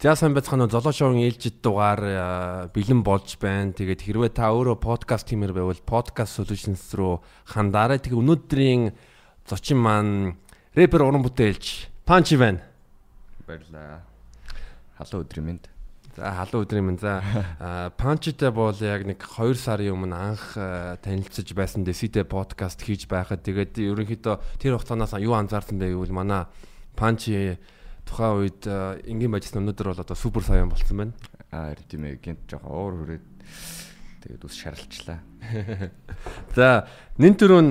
За сайн байцгаана уу золоо шоугийн ээлжид дугаар бэлэн болж байна. Тэгээд хэрвээ та өөрөө подкаст тиймэр байвал podcast solutions руу хандаарай. Тэгээ өнөөдрийн зочин маань рэпер уран бүтээлч Панчи байна. Баярлаа. Халуун өдрийн мэнд. За халуун өдрийн мэнд. За Панчитай бол яг нэг 2 сарын өмнө анх танилцж байсан Дэсите подкаст хийж байхад тэгээд ерөнхийдөө тэр хугацаанаас юу анзаарсан бэ гэвэл манай Панчи тухайн үед энгийн бажсан өнөөдөр бол одоо супер саян болцсон байна. Аа тийм ээ гинт жоохон уур хүрээд тэгээд ус шаралчлаа. За нэн төрөө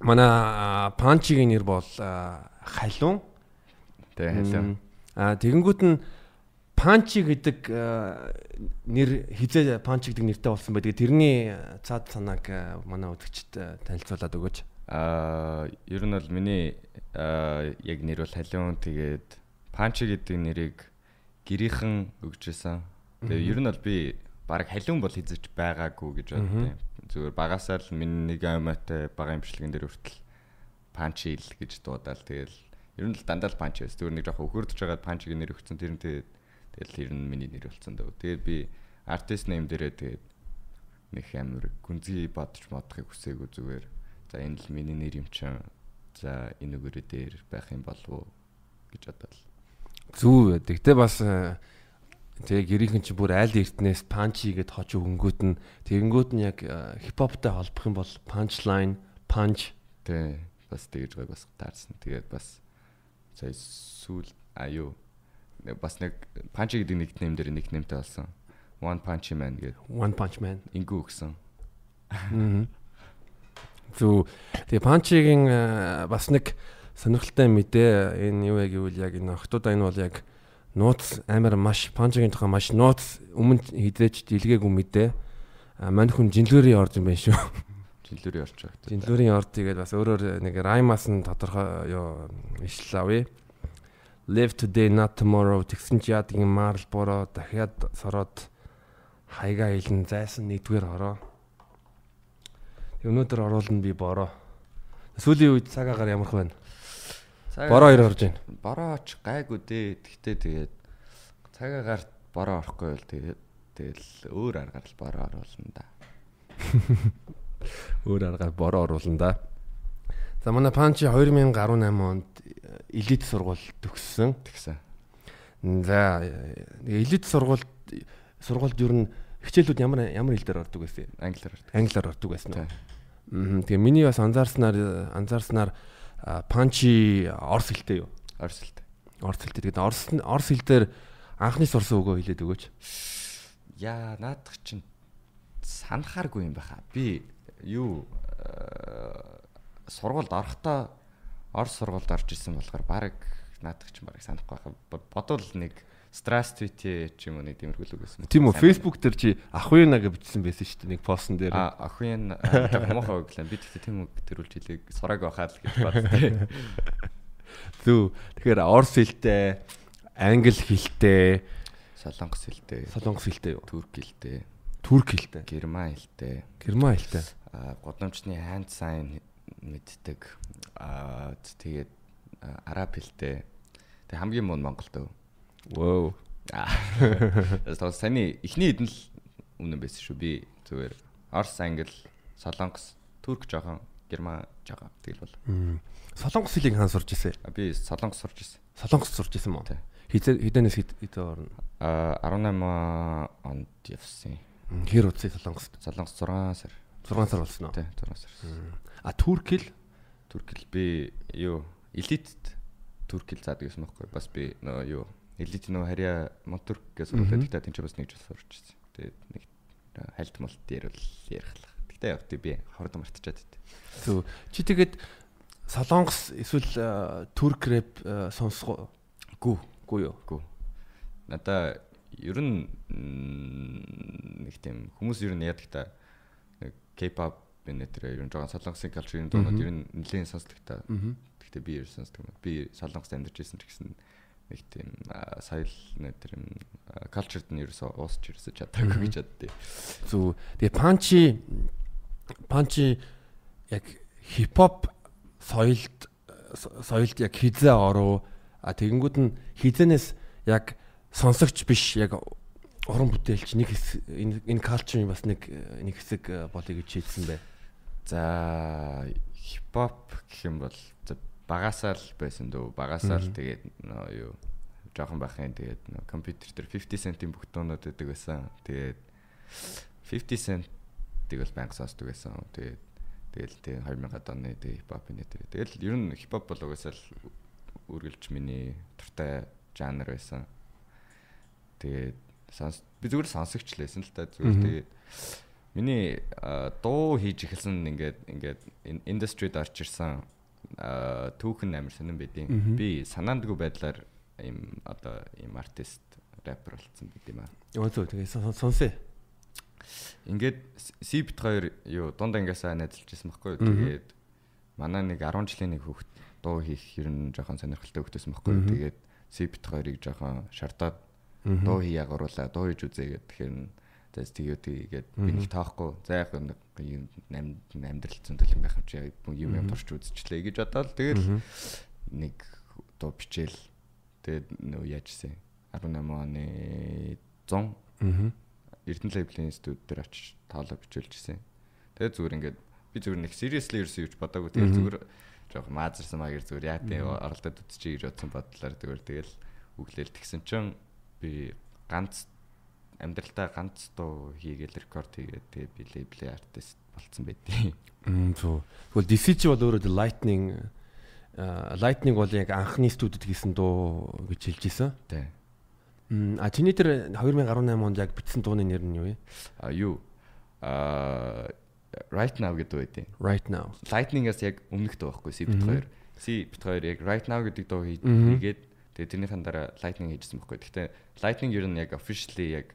манай панчигийн нэр бол халуун. Тэ халуун. Аа тэгэнгүүт нь панчи гэдэг нэр хизээ панчи гэдэг нэртэй болсон байдаг. Тэрний цаад санааг манай үзэгчд танилцуулаад өгөөч. Аа ер нь бол миний яг нэр бол халуун тэгээд Панчи гэдэг нэрийг гэрийнхэн өгчээсэн. Тэгээ ер нь бол би баг халиун бол хизэж байгаагүй гэж боддیں۔ Зүгээр багасаа л миний нэг аймаатай бага имчилгэн дээр хүртэл панчи ил гэж дуудаал тэгэл ер нь л дандаа л панчи байсан. Зүгээр нэг жоохон өхөрдөж байгаад панчигийн нэр өгсөн. Тэр нь тэгээд тэгэл ер нь миний нэр болсон даа. Тэгээд би артист нэм дээрээ тэгээд нэг амир гүнзгий бодож модохыг хүсээгүй зүгээр. За энэ л миний нэр юм чинь. За энэ өгөрөө дээр байх юм болов уу гэж бодоод Зүү байдаг. Тэ бас э, тэгээ гэрийнхэн чи бүр айл эртнээс панчи гэд хож өнгөт нь тэгэнгүүт нь яг хипхоптай холбох юм бол punchline, punch тэ бас тэгж гой бас таарсан. Тэгээд бас сая сүүл аюу бас нэг панчи гэдэг нэг нэм дээр нэг нэмтэй болсон. One Punch Man гэдэг. One Punch Man. Ингүү өгсөн. Зү тэгээ панчигийн э, бас нэг сонирхолтой мэдээ энэ юу яг гэвэл яг энэ охтуудаа энэ бол яг нууц амар маш панчгийн тухай маш нууц өмнө хідээж дэлгээгүй мэдээ. А мань хүн жинлүүрийн орд юм байна шүү. Жинлүүрийн орч байгаа. Жинлүүрийн орд тэгээд бас өөрөөр нэг раймас нь тодорхой юу ишлээ авъя. Live today not tomorrow тэгсэн чи яадаг юм марл бороо дахиад сороод хайгаа хэлэн зайсан нэгдүгээр ороо. Тэг өнөөдөр оруулна би бороо. Сүүлийн үед цагаагаар ямарх байна. Бороо хоёр орж байна. Борооч гайгүй дээ. Тэгтээ тэгээд цагаагаар бороо орохгүй бол тэгээд тэгэл өөр аргаар л бороо оруулна да. Өөр аргаар бороо оруулна да. За манай Панчи 2018 онд элит сургууль төгссөн. Тэгсэн. За элит сургуульд сургуульд ер нь хичээлүүд ямар ямар хэл дээр ордог байсан? Англиар ордог. Англиар ордог байсан? Тэгээ миний бас анзаарснаар анзаарснаар панчи орс хэлтэй юу? Орс хэлтэй. Орс хэлтэй. Тэгээд орс орс хэл дээр анхны сурсан өгөө хэлээд өгөөч. Яа, наадах чинь санахааргүй юм байхаа. Би юу сургуульд орохдоо орс сургуульд орж исэн болохоор баг наадах чинь баг санахгүй байхаа. Бодвол нэг Здравствуйте ч юм уу нэг тиймэрхүү л үгсэн. Тийм үү Facebook дээр чи Ахуйна гэж бичсэн байсан шүү дээ нэг постн дээр. А Ахуйн мохоо өглөө би тэгтээ тийм үг төрүүлж хэлээ сураг байхаа л гэж боддоо. Зү тэгэхээр орс хэлтэй, англи хэлтэй, солонгос хэлтэй, солонгос хэлтэй юу? Турк хэлтэй, турк хэлтэй, герман хэлтэй, герман хэлтэй. А гудамжны ханд сайн мэддэг. А тэгээд араб хэлтэй. Тэг хамгийн муу Монголд өв. Воо. Аа. Саны эхний хэдэн л өмнө байсан шүү. Би зүгээр Орс, Англи, Солонгос, Турк жоохон, Герман жоохон тэгэл бол. Солонгос хэлийг хаан сурч ирсэн? Би Солонгос сурч ирсэн. Солонгос сурч ирсэн мó. Хизээ хэдэнээс хэдэн орно? Аа 18 онд явсан. Хэр удаа Солонгост? Солонгос 6 сар. 6 сар болсон уу? Тий, 6 сар. А Турк хэл? Турк хэл би юу элит Турк хэл заадаг гэсэн байхгүй. Бас би нөө юу элит нөө харьяа Монтурк гэж сурдаг. Тэгтээ тийм ч бас нэг жил сурч ирсэн. Тэгээд нэг хальт молт дээр бол ярихлах. Тэгтээ яг би хордон мартчихад байт. Зү чи тэгээд Солонгос эсвэл турк рэп сонсгоо гүү гүү юу? Гүү. Надаа ер нь нэг тийм хүмүүс ер нь яадаг та нэг K-pop бинэтэр ер нь жоохон солонгосын калчрын дуунууд ер нь нэлээд сонсдог та. Гэхдээ би ер нь сонсдог юм. Би солонгост амьдарч ирсэн ч гэсэн нэг тийм соёл нэтер юм culture-д нь ерөөсөө уусч ерөөсөө чадаагүй гэж боддیں۔ Зү тэгээ панчи панчи яг хипхоп соёлд соёлд яг хизээ ороо а тэгэнгүүт нь хизэнээс яг сонсогч биш яг уран бүтээлч нэг хэсэг энэ энэ калчрын бас нэг нэг хэсэг болъё гэж хэлсэн бай. За хипхоп гэх юм бол багасаа л байсан дөө багасаа л тэгээд юу жоохон байхын тэгээд компьютер дээр 50 cent-ийн бүх дуунууд өгдөг байсан. Тэгээд 50 cent-ийг бол банк сонсдог байсан. Тэгээд тэгэл тэг 2000 оны тэг хипхопын дээр. Тэгэл ер нь хипхоп бол угаасаа л үргэлж миний туртай жанр байсан. Тэгээд сонс би зүгээр сонсогч л байсан л та зүгээр тэгээд миний дуу хийж эхэлсэн ингээд ингээд индустрид орж ирсэн түүхэн амир сонирн байдیں۔ Би санаандгүй байдлаар ийм одоо ийм артист рэпер болсон байт юм аа. Өө зөө тэгээ сонсъё. Ингээд Сибт хоёр юу дунд ангиасаа найзалж ирсэн байхгүй юу. Тэгээд манай нэг 10 жилийн нэг хүүхэд дуу хийх ер нь жоохон сонирхолтой хүүхдсэн байхгүй юу. Тэгээд Сибт хоёрыг жоохон шартаад дуу хийяг оруулаа дуу хийж үзээ гэдэг. Тэгэхээр за тэгээд би нэг тоохгүй. За яг нэг амьдрал зөндөл юм байх юм чи юм юм турч үзчихлээ гэж бодоод тэгээд нэг дуу бичээл. Тэгээд нөө яажсэн? 18 оны 100 аа Эрдэнэ лейблийн студ дээр очиж тоолоо бичүүлжсэн. Тэгээд зүгээр ингээд би зүгээр нэг seriously ерөөсөө юуч бодоагүй. Тэгээд зүгээр жоох маазарсан маягаар зүгээр яа тийм оролдоод үзчихье гэж бодсон бодлоор зүгээр тэгэл өглөөл тэгсэн чинь би ганц амьдралтаа ганц дуу хийгээл рекорд хийгээд тэгээ би лейблийн артист болцсон байдیں۔ Мм зөв. Тэгвэл DC чи бол өөрөө Lightning Lightning бол яг анхны студид хийсэн дуу гэж хэлж ийсэн. Тий. А чиний тэр 2018 онд яг бичсэн дууны нэр нь юу вэ? А юу? А Right now гэдэг үү? Right now. Lightning-аас яг өмнөх дуу байхгүй C бит 2. C бит 2 яг Right now гэдэг дуу хийгээд тэгээ тэрнийхэн дараа Lightning хийжсэн байхгүй. Гэхдээ Lightning ер нь яг officially яг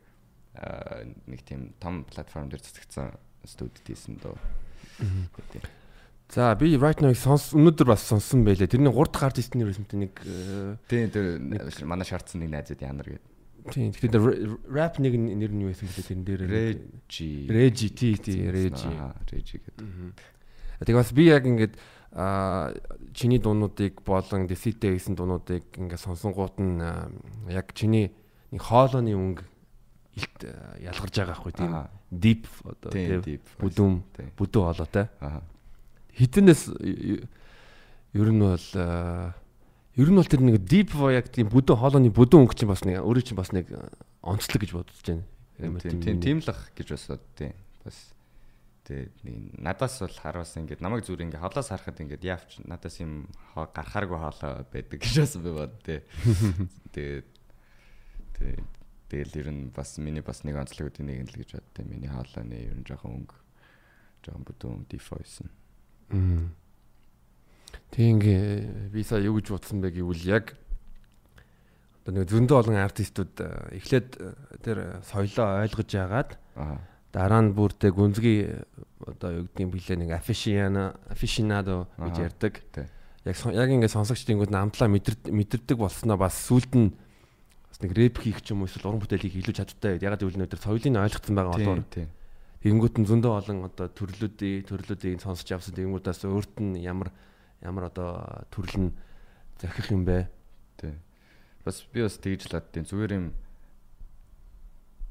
нэг тийм том платформ дээр цэцэгдсэн студид хийсэн дуу. За би right now сонс өнөөдөр бас сонссон байлээ. Тэрний 3 дахь артистны нэрсэнтэй нэг тийм тэр манай шаардсан нэг найзууд янар гэдэг. Тийм. Тэгэхээр rap нэг нэр нь юу байсан гэдэг тэрэн дээр Reggie. Reggie тий тий Reggie. Reggie гэдэг. Тэгээ бас би яг ингээд а чиний дуунуудыг болон деситэ гэсэн дуунуудыг ингээд сонсонгууд нь яг чиний нэг хоолойны өнгө илт ялгарч байгаа хгүй тийм deep одоо тийм бүдүүм бүдүү хоолойтой. Хитэнээс ер нь бол ер нь бол тэр нэг deep voyage тийм бүдүүн хоолойны бүдүүн өнгө чинь бас нэг өөрөө чинь бас нэг онцлог гэж бодож байна. Тийм тийм л ах гэж бас тийм бас тэгээ надаас бол харуулсан ингээд намайг зүгээр ингээд холоос харахад ингээд яавч надаас юм гарахааргүй хоолой байдаг гэж бас би бод тий. Тэгээд тэгэл ер нь бас миний бас нэг онцлогуудын нэг л гэж боддیں۔ Миний хоолойны ер нь жоохон өнгө жоохон бүдүүн voice нь Тэгээ би сая юу гэж бодсон бэ гэвэл яг одоо нэг зөндөө олон артистууд э, эхлээд э, тэр соёлоо ойлгож яагаад дараа нь бүртээ гүнзгий одоо юу гэдгийг билээ нэг aficionado aficionado гэж ярьдаг. Яг яг ингээд сонсогчдын намтлаа мэдэрдэг болсноо бас сүлд нь бас нэг рэп хийх ч юм уу эсвэл уран бүтээл хийх илүү чадтай. Ягаад гэвэл нөтер соёлыг ойлгоцсон байгаа болоор Тэгэнгүүт нь зөндөө олон одоо төрлүүдийн төрлүүдийг сонсч авсан. Тэгэнгүүтээс өөрт нь ямар ямар одоо төрөл нь захих юм бэ? Тий. Бас би бас тэгж л адтیں۔ Зүгээр юм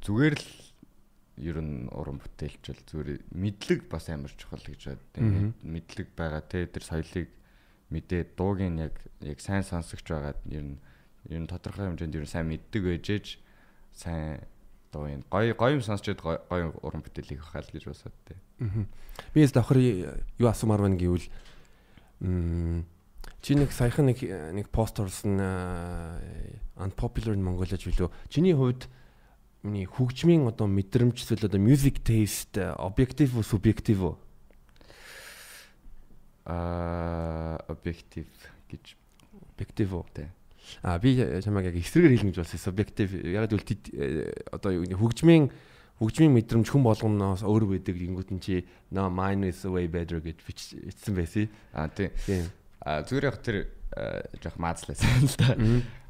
зүгээр л ер нь уран бүтээлчл зүгээр мэдлэг бас амар чухал гэж боддог. Мэдлэг байгаа те тэр соёлыг мэдээ дуугийн яг яг сайн сонсогч байгаад ер нь ер нь тодорхой хэмжээнд ер нь сайн мэддэг байжээж сайн одоо энэ гоё гоё юм сонсчод гоё уран бүтээл хийх хаа л гэж босоод тээ. Би яс давхар юу асуумаар байна гэвэл чи нэг саяхан нэг нэг пост орсон unpopular in Mongolia ч билүү. Чиний хувьд миний хөгжмийн одоо мэдрэмж эсвэл одоо music taste объектив уу субъектив уу? Аа объектив гэж объектив уу? А би чамайг яг эсрэгээр хэлнэ гэж болсон субъектив яг л одоо хөгжмийн хөгжмийн мэдрэмж хүн болгоноос өөр байдаг гингүүт нь чи no mine is way better гэж бичсэн байсан. А тийм. А зүгээр яг тэр жоох маазласан л да.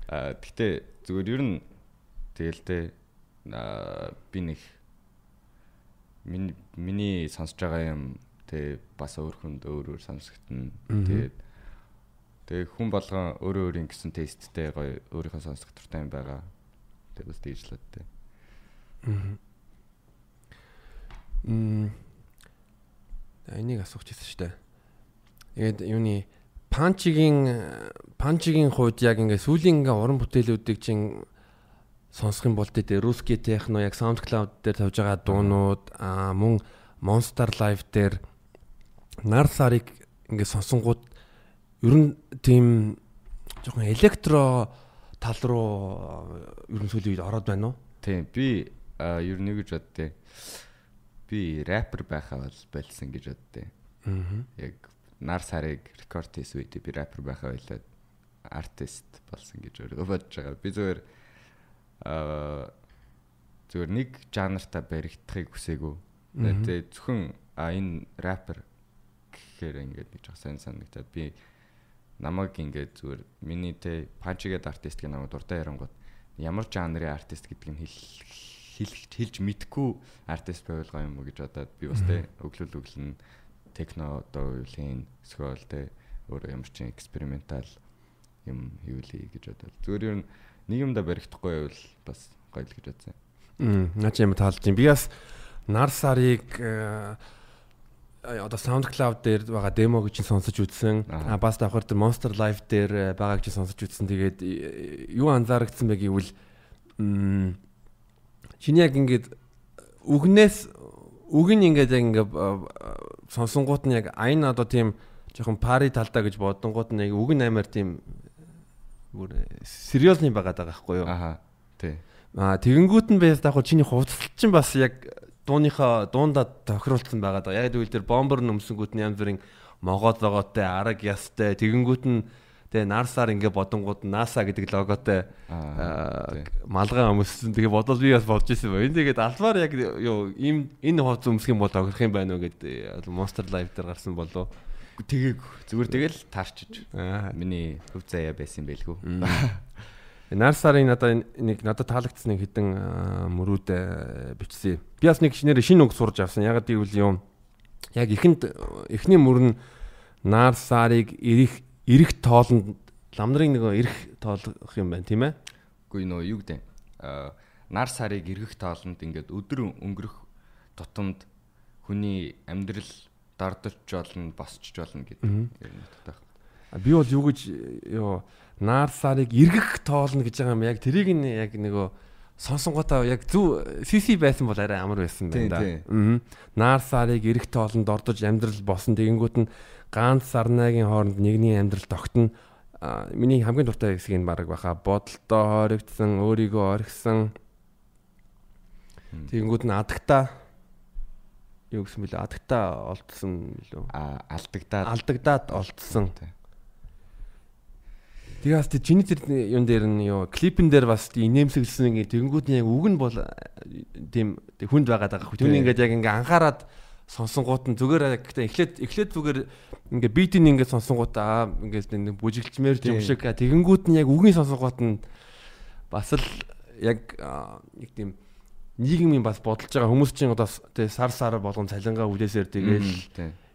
А гэхдээ зүгээр ер нь тэгэлтэй би нэг миний миний сонсож байгаа юм тэ бас өөр хүнд өөр өөр сонсогдно. Тэгээд Тэгээ хүн болгон өөрөө өөрийн гэсэн тесттэй гоё өөрийнхөө сонсох дуртай юм байгаа. Тэгээ бас дийжлээд тий. Мм. Энийг асуух гэсэн шүү дээ. Тэгээд юуны панчигийн панчигийн хувьд яг ингээ сүүлийн ингээ уран бүтээлүүдийг чинь сонсох юм бол тэ русский техно яг SoundCloud дээр тавьж байгаа дуунууд аа мөн Monster Live дээр нар сарыг ингээ сонсонгууд ер нь тийм жоохон электро тал руу э, ер нь сүүлийн үед ороод байна уу? Тийм. Би ер нь юу гэж боддээ. Би рэпер байхаа бол болсон гэж боддээ. Аа. Яг нар сарыг рекорд хийсэн үед би рэпер байхаа байлаад артист болсон гэж өөрөө бодож байгаа. Би зөвөр аа зөвөр нэг жанртаа баригдахыг хүсээгүй. Тэгээ зөвхөн энэ рэпер гэхээр ингээд нэг жоо сайн санагдаад би намайг ингээд зүгээр миний тэ панчигээд артист гэх намайг дуртай ярангууд ямар жанрын артист гэдэг нь хэл хэлж хэлж мэдгүй артист байвал гоё юм уу гэж бодоод би бас тэ өглөл өглөн техно одоо үеийн скол тэ өөр ямар ч экспериментал юм хийвлээ гэж бодоод зүгээр ер нь нэг юмда баригдахгүй байвал бас гоё л гэж бодсон. Мм наа чи юм таалж юм. Би бас нар сарыг э, одоо SoundCloud дээр байгаа демо гэж сонсож үзсэн. А бас давхар тэр Monster Live дээр байгаа гэж сонсож үзсэн. Тэгээд э, юу анзаарэгдсэн бэ гэвэл чиний яг ингээд үгнээс үг нь ингээд яг ингээд сонсонгууд нь яг айн одоо тийм жоохон пари талдаа гэж бодонгууд нь яг үг нь амар тийм бүр сериосны байгаад байгаа байхгүй юу? Аха. Тий. Аа тэгэнгүүт нь бас яг чиний хувцалт чинь бас яг дууныхаа дуундаа тохируулсан байгаа. Яг тэгвэл тэр бомбер нөмсөнгүүд нь янз бүрийн могоод логотой, араг ястай, тэгэнгүүт нь Тэгээ Нарсаар ингээ бодонгууд NASA гэдэг логотой малгай өмссөн. Тэгээ бодол би бас бодож ирсэн байна. Тэгээд албаар яг юу ийм энэ хувц өмсөх юм бол огрох юм байна уу гэд Monster Live дээр гарсан болов. Тэгээг зүгээр тэгэл таарчиж. Миний хөв заяа байсан байлгүй. Нарсарын надад нэг надад таалагдсан нэг хідэн мөрүүд бичсэн. Би бас нэг шинээр шинэ үг сурж авсан. Яг гэвэл юм яг эхэнд эхний мөр нь Нарсарыг ирэх эрэх тоолонд лам нарын нөгөө эрэх тоолох юм байна тийм ээ? Үгүй нөө юу гэдэг нар сарыг эргэх тоолонд ингээд өдөр өнгөрөх тутамд хүний амьдрал дардч болно, босч болно гэдэг юм таах. Би бол юу гэж ёо нар сарыг эргэх тоолно гэж байгаа юм яг тэрийг нь яг нөгөө сонсонгуудаа яг зөв CC байсан бол арай амар байсан байна да. Аа. Нар сарыг эрэх тоолонд ордож амьдрал босон тэгэнгүүт нь ганц сарнагийн хооронд нэгний амьдрал тогтно. Миний хамгийн дуртай хэсэг нь баг баха бодолтой хоригдсан, өөрийгөө орхисон. Тэгэнгүүт нь адагтаа юу гэсэн бэлээ адагтаа олдсон лөө. А алдагдаад алдагдаад олдсон. Тэгээс тий чиний тэр юун дээр нь юу клипэн дээр бас инээмсэглсэн ингээ тэгэнгүүт нь яг үг нь бол тийм хүнд байгаад байгаа. Түүний ингээд яг ингээ анхаарад сонсонгууд нь зүгээр гэхдээ эхлээд эхлээд зүгээр ингээ битийн ингээ сонсонгууд аа ингээ нэг бүжиглчмээр юм шиг тэгэнгүүт нь яг үгийн сонсонгууд нь бас л яг нэг тийм нийгмийн бас бодолж байгаа хүмүүс чинь одоо тий сар сар болгон цалингаа үлээсээр тэгэл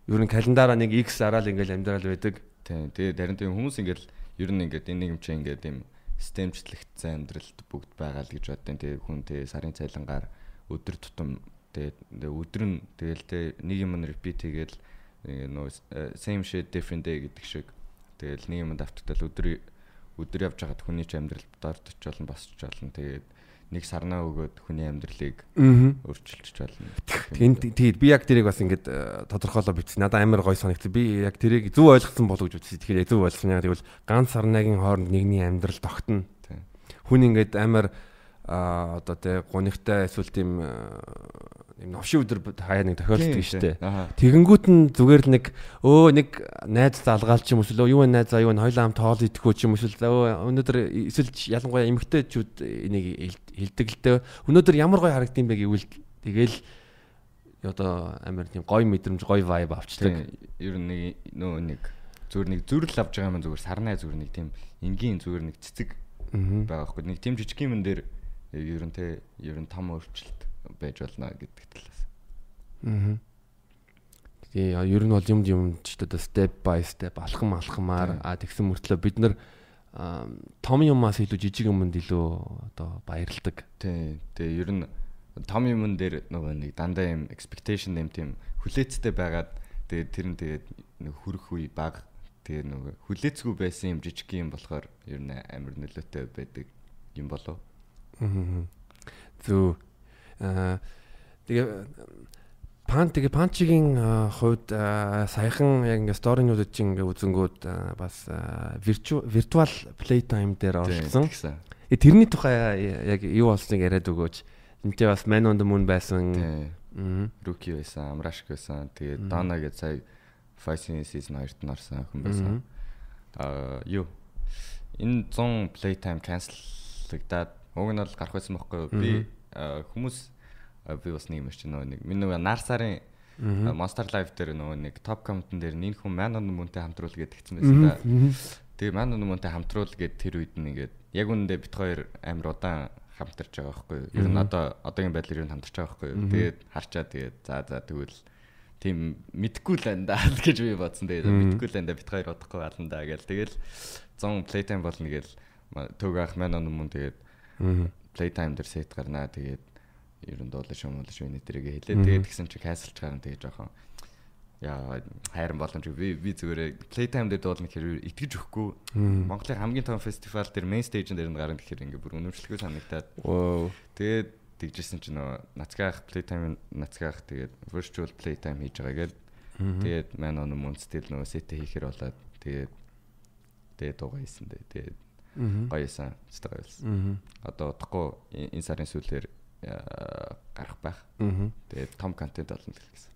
ер нь календараа нэг X араал ингээл амьдрал байдаг. Тий. Тэгээд харин тийм хүмүүс ингээл ер нь ингээд энэ юм чинь ингээд тийм системчлэгдсэн амьдралд бүгд байгаа л гэж боддیں۔ Тэгээ хүн тий сарын цалингаар өдөр тутам Тэгээд өдөр нь тэгэл те нэг юм repeat хийгээл нөө same shit different day гэдэг шиг тэгэл нэг юм давтагдал өдөр өдөр явж хагаад хүний ч амьдрал дордч болно босч болно тэгээд нэг сарнаа өгөөд хүний амьдралыг өөрчилж болно. Тэгээд тэгээд би яг тэрийг бас ингээд тодорхойлоо бичсэн. Надад амар гой санагдсан. Би яг тэрийг зөв ойлгосон болов гэж үзсэн. Тэгэхээр зөв ойлгосон. Яг тэгвэл ганц сарнагийн хооронд нэгний амьдрал тогтно. Хүн ингээд амар а одоо тэ гунигтай эсвэл тийм юм новшин өдөр хаяа нэг тохиолддог шүү дээ. Тэгэнгүүт нь зүгээр л нэг өө нэг найз залгаал ч юм уу юу вэ найз аюу нь хоёлаа хамт тоол идэхгүй ч юм өө өнөөдөр эсвэл ялангуяа эмэгтэйчүүд энийг хилдэг л дээ. Өнөөдөр ямар гоё харагдсан бэ гэвэл тэгэл одоо амар тийм гоё мэдрэмж гоё vibe авчдаг. Ер нь нэг нөө нэг зүгээр нэг зүрл авч байгаа юм зүгээр сарнай зүгээр нэг тийм энгийн зүгээр нэг цэцэг байгаа хгүй. Нэг тийм жижиг юм дээр ер нь те ер нь том өөрчлөлт байж болно гэдэг талаас. Аа. Тэгээ ер нь бол юм юм ч одоо step by step алхам алхамаар а тэгсэн мөртлөө бид нар том юмас илүү жижиг юмд илүү одоо баярлдаг. Тий. Тэгээ ер нь том юмн дээр нөгөө нэг дандаа юм expectation юм тийм хүлээцтэй байгаад тэгээ тэр нь тэгээд хүрэх үе баг тэгээ нөгөө хүлээцгүй байсан юм жижиг юм болохоор ер нь амар нөлөөтэй байдаг юм болов. Зү аа тэгээ Пан тэгээ панчигийн хувьд саяхан яг ингээ сторинуудад чинь ингээ үзэнгүүд бас виртуал тайм дээр орсон. Э тэрний тухай яг юу болсныг яриад өгөөч. Энтэй бас Man on the Moon байсан. Руки байсан, Амрашк байсан. Тэгээ Дана гэж сая Fighting Season 2-т нарсан хүн байсан. Аа юу энэ 100 play time cancelлагдаад уг нь бол гарах байсан байхгүй юу? Би хүмүүс би бас нэг юм шиг нөгөө нэг миний нөгөө Нарсарын Monster Live дээр нөгөө нэг Top Comment дээр нин хүн Man on the Moon-тэй хамтруул гэдэг хэлсэн байсан да. Тэгээ Man on the Moon-тэй хамтруул гэдэг тэр үед нэгээд яг үүндээ бит хоёр амар удаан хамтарч байгаа байхгүй юу. Ер нь одоо одоогийн байдлаар нь хамтарч байгаа байхгүй юу. Тэгээд харчаа тэгээд за за тэгвэл тийм мэдгүй л энэ даа гэж би бодсон. Тэгээд мэдгүй л энэ бит хоёр удахгүй алан даа гэл. Тэгэл 100 playtime болно гэл төг ах on the Moon тэгээд playtime дээр сет гарнаа. Тэгээд ер нь дуулаж шумуулж миний тэрийг хэлээ. Тэгээд тэгсэн чи каслж гарan тэгээд жоохон яа хайран боломж би би зүгээр playtime дээр дуулна гэхээр итгэж өгөхгүй. Монголын хамгийн том фестивал дээр main stage дээр нь гарan гэхээр ингээ бүр үнэмшлэгүй санагдаад. Тэгээд тэгжсэн чи нөө нацгаах playtime нацгаах тэгээд virtual playtime хийж байгаа гээд тэгээд on moon still нөө set хийхэр болоод тэгээд тэгээд дуугаа хийсэн дээ. Тэгээд гоёсан. Цэцтэй гоёлсон. Одоо удахгүй энэ сарын сүүлээр гарах байх. Тэгээд том контент болно гэсэн.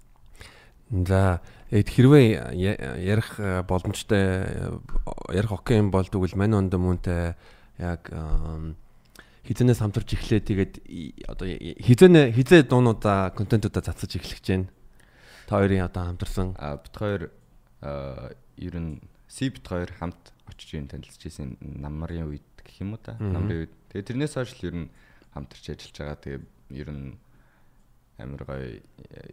За эд хэрвээ ярих боломжтой ярих окей юм бол тэгвэл мань онд мөнтэй яг хизэнээс хамтарч эхлээ тэгээд одоо хизэнэ хизээ дуунуудаа контентуудаа цацаж эхлэх гэж байна. Та хоёрын одоо хамтарсан а бит хоёр ер нь си бит хоёр хамт очиж юм танилцж ирсэн намрын үед гэх юм уу та намрын үед. Тэгээд тэрнээс хойш л ер нь хамтарч ажиллаж байгаа. Тэгээ ер нь амар гоё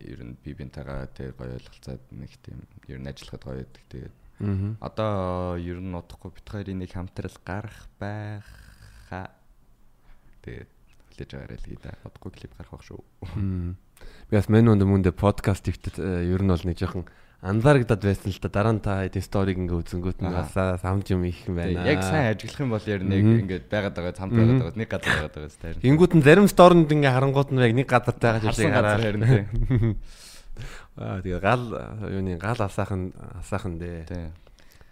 ер нь би бинтайгаа тэгээ гоё ойлголцоод нэг тийм ер нь ажиллахад гоё байдаг. Тэгээд одоо ер нь удахгүй бит хоёрын нэг хамтрал гарах байха. Тэгээд хүлээж байгаарай л гээ да. Удахгүй клип гарах байх шүү. Би бас мен өндө мөндө подкаст хийхдээ ер нь бол нэг жоохон анзаарагдаад байсан л та дараа нь та сториг ингээ үзэнгүүт нь бас самж юм их юм байна. Яг сайн ажиглах юм бол ер нь ингээд байгаад байгаа хамт байгаад байгаа нэг газар байгаад байгаа сте. Ингүүт нь зарим сторонд ингээ харангууд нь яг нэг газар байгаа шиг хараад харин тий. Аа тэгээ гал юуны гал асаахан асаахан дээ. Тий.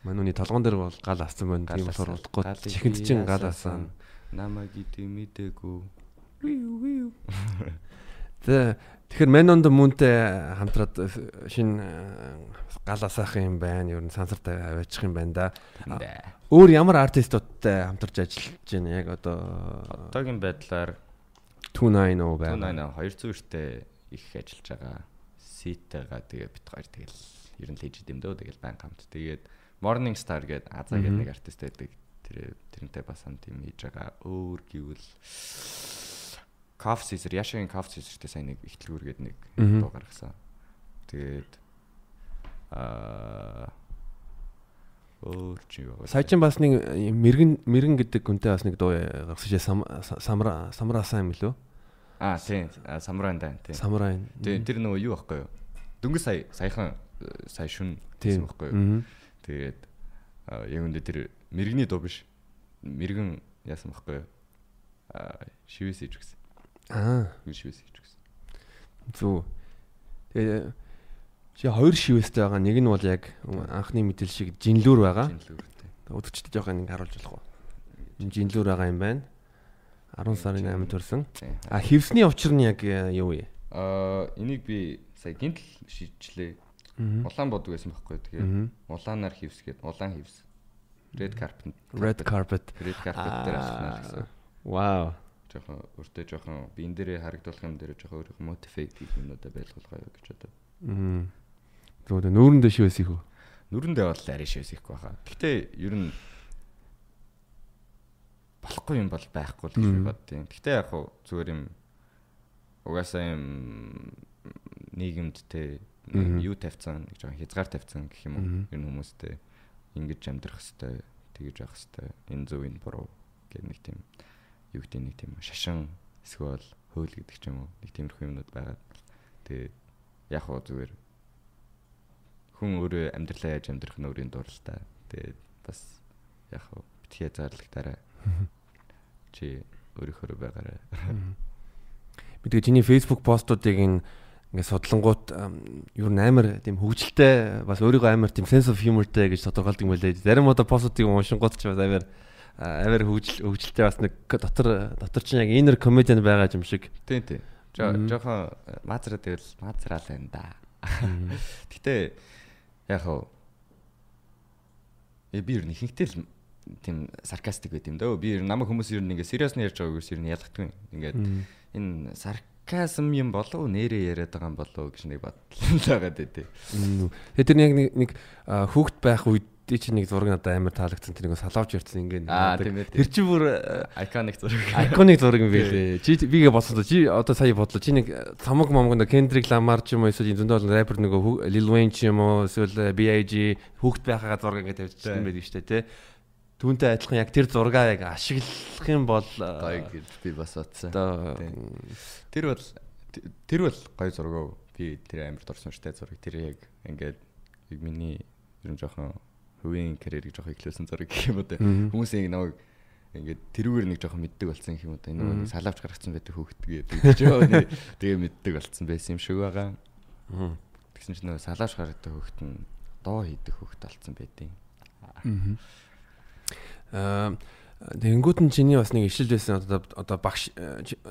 Манууны толгон дээр бол гал ассан байна. Тийм болохоор удахгүй чихэнд чин гал асаана. Намаг идэв мэдээгүй. Тэ Тэгэхээр Man on the Moon-тэй хамтраад шинэ гал асаах юм байна. Ер нь сансартай аваачих юм байна да. Өөр ямар артистуудтай хамтарч ажиллаж байна яг одоо одоогийн байдлаар 290 байна. 290 200-тэй их ажиллаж байгаа. Ситэга тэгээ бит хоёр тэгэл ер нь лежид юм дөө тэгэл байн хамт. Тэгээд Morning Star гэдэг Азаа гэдэг нэг артист байдаг. Тэр тэрнтэй бас хамт юм хийж байгаа. Өөр гэвэл Cough Caesar, Яшагийн Cough Caesar-тэй сайн нэг ихтлгүүргээд нэг дуу гаргасан. Тэгээд аа өөр чи вэ? Саячин бас нэг мэрэгэн мэрэгэн гэдэг хүнтэй бас нэг дуу гаргасан шээ самра самраа сайн мөлөө? Аа тийм самрайн дай тийм. Самрайн. Тийм тэр нөгөө юу байхгүй юу? Дөнгөж сая саяхан сая шүн гэсэн байхгүй юу? Тэгээд яг үндэ тэр мэрэгний дуу биш. Мэрэгэн яасан байхгүй юу? Аа шивээс иж гэсэн. Аа. Шивээс хийж гисэн. Зүг. Тэгээ чи хоёр шивээстэй байгаа. Нэг нь бол яг анхны мэдээлэл шиг жинлүүр байгаа. Жинлүүр тий. Өдөрчдөд жоохон нэг харуулж болох уу? Жинлүүр байгаа юм байна. 10 сарын 8-нд төрсэн. А хевсний учир нь яг э, юу вэ? Аа энийг би сая гинтл шийдчихлээ. Улаан бодог байсан байхгүй. Тэгээ улаанаар хевсгээд улаан хевс. Red carpet. Red carpet. Red carpet дээр ашиглана гэсэн. Вау жоохон өөртөө жоохон би энэ дээрээ харагдуулах юм дээр жоохон өөрийнхөө мотивейт хийх юмудаа байлгуулгаа юу гэж одоо. Аа. Зүгээр нүүрэндээ шивээс их үү? Нүрэндээ бол арай шивээс ихгүй баха. Гэхдээ ер нь болохгүй юм бол байхгүй л гэж би боддیں۔ Гэхдээ яг хуу зүгээр юм угаасаа юм нийгэмд те юу тавьсан нэг жоохон хязгаар тавьсан гэх юм уу. Ер нь хүмүүстэй ингэж амьдрах хэвээр тэгэж явах хэвээр энэ зөв энэ буруу гэх нэг тийм юу гэдэг нэг тийм шашин эсвэл хөөл гэдэг ч юм уу нэг тиймэрхүү юмнууд байгаа. Тэгээд яг хоо зүгээр хүн өөрөө амьдралаа яаж амьдрах нь өөрийн дуралтай. Тэгээд бас яг хоо битгий зарлагтаараа чи өөрийнхөө байгаарай. Мэдээ чиний Facebook постуудыг ин ингээд судлангууд юу н амар тийм хөвгөлтэй бас өөрийгөө амар тийм sense of humorтэй гэж тодорхойлдог юм байлээ. Зарим одоо постуудыг уншингууд ч бас амар амар хөвгөл хөвгөлтэй бас нэг дотор дотор чинь яг инner comedian байгаа юм шиг. Тийм тийм. Жохон мазраа тэгэл мазраал байна да. Гэтэ яг хөө э би ер нь ихэнхдээ л тийм саркастик байт юм дөө. Би ер нь намайг хүмүүс ер нь ингээ сериус нь ярьж байгаагүйс ер нь юм. Ингээд энэ сарказм юм болов нэрээ яриад байгаа юм болов гэж нэг бодлоо байгаа дээ. Тэгээ тэр яг нэг хүүхд байх үед Дий чи нэг зураг надад амар таалагдсан тэр нэг салаавч ярьсан ингээ тэр чи бүр iconic зураг. Iconic зураг юм байлээ чи бигээ бодлоо. Чи одоо сая бодлоо. Чи нэг цамаг момог нэг Kendrick Lamar ч юм уу эсвэл зөндөө рэпер нөгөө Lil Wayne ч юм уу эсвэл B.I.G хүүхд байхагаа зураг ингээ тавьчихсан байдаг шүү дээ тий Түүнтэй адилхан яг тэр зургаа яг ашиглах юм бол гоё гэж би бас бодсон. Тэр бол тэр бол гоё зураг. Би тэр амар дурсан штэ зураг. Тэр яг ингээд миний ер нь жоохон хувийн карьерийг жоох эхлүүлсэн зураг гэх юм уу те. Хүмүүсийн нэг ингээд тэрүүгээр нэг жоохон мэддэг болсон юм уу те. Энэ салаавч гаргацсан байдаг хөөхтгээ гэж ёо тэгээ мэддэг болсон байсан юм шиг байгаа. Тэгсэн чинь нөгөө салаавч гаргадаг хөөхт нь доо хийдэг хөөхт болсон байдیں۔ Аа Тэнгүүд нь чиний бас нэг ишил байсан одоо одоо багш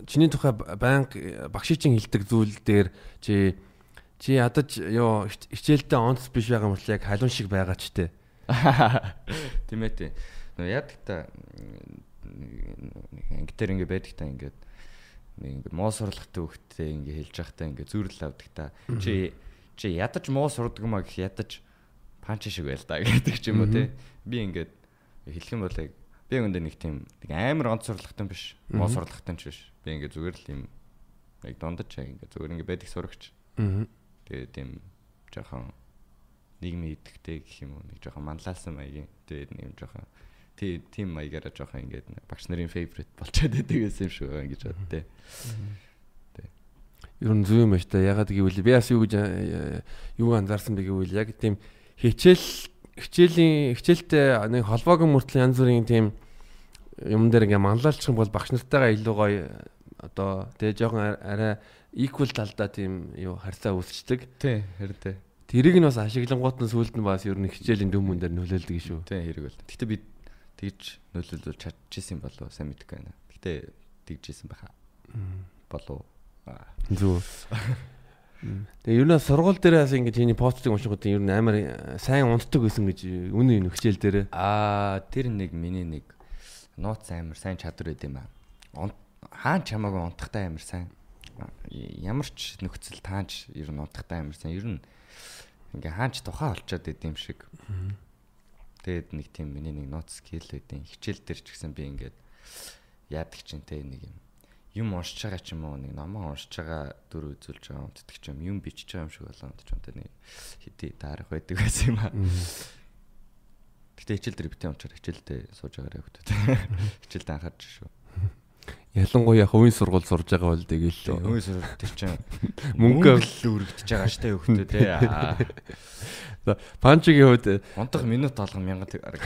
чиний тухай банк багшийн хилдэг зүйл дээр чи чи ядаж ёо хичээлдээ онц биш байгаа юм бол яг халуун шиг байгаа ч те. Тийм ээ тийм. Нөө яд та ангитэр ингэ байдаг та ингээд нэг муу сурлахтай хөхтэй ингэ хэлж явахтаа ингэ зүрл авдаг та. Чи чи ядаж муу сурдаг юм а гэх ядаж панч шиг байл та гэдэг ч юм уу те. Би ингээд хэлэх юм бол яг би өндөө нэг тийм нэг амар онц сурлахтай биш. Муу сурлахтай ч биш. Би ингээд зүгээр л юм яг дундаж яг ингээд зүгээр ингэ байдаг сурагч. Тэгээ тийм жоохон нийгмийн идэвхтэй гэх юм уу нэг жоохон манлайлсан маягийн тэгээд нэг жоохон тийм маягаараа жоохон ингээд багш нарын фейврит болчиход байдаг гэсэн юм шиг байгаа гэж бод тээ. Тэ. Ер нь зөв юм ба штэ ягаад гэвэл би бас юу гэж э, юу анзаарсан бэ гэвэл яг тийм хичээл хичээлийн хичээлтэй нэг холбоогүй мөртлөө янз бүрийн тийм юм дээр ингээ манлайлчих юм бол багш нартайгаа илүү гоё одоо тэгээ жоохон арай equal талдаа тийм юу харьцаа үүсчдэг. Тий, харин тий. Тэрийг нь бас ашиглангууд нь сүулт нь бас ер нь хичээлийн дүмэн дээр нөлөөлдөг шүү. Тийм хэрэг бол. Гэтэ би тэгж нөлөөлж чадчихсан болов сайн мэдэхгүй байна. Гэтэ тэгжсэн байхаа. Болов. Зүг. Тэгээ ер нь сургууль дээр бас ингэж чиний постыг уншихад ер нь амар э, сайн унтдаг байсан гэж үнэн энэ хичээл дээр. Аа тэр нэг миний нэг нууц амар сайн чадвар байд юм аа. Хаан чамаагүй унтахтай амар сайн. Ямар ч нөхцөл таанч ер нь унтахтай амар сайн. Ер нь ингээ хаач тухайн олцоод идэм шиг. Тэгээд нэг тийм миний нэг ноц скил байдیں۔ Хичээл дээр ч гэсэн би ингээд яадаг чинь те нэг юм юм уншиж байгаа ч юм уу нэг номоо уншиж байгаа дүр үзүүлж байгаа унтдаг ч юм юм бичиж байгаа юм шиг болоо унтж те нэг хэдий таарах байдаг байсан юм аа. Гэтэ хичээл дээр битэн унчаар хичээлдээ сууж байгаарай хөтөд. Хичээлдээ анхаарч шүү. Ялангуяа хувийн сургууль сурж байгаа бол тэгэл хувийн сургууль тэр чинь мөнгө л өргөдөж байгаа штэ хөхтөө те. За панчигийн хувьд унтах минут болгон 1000 төгрөг.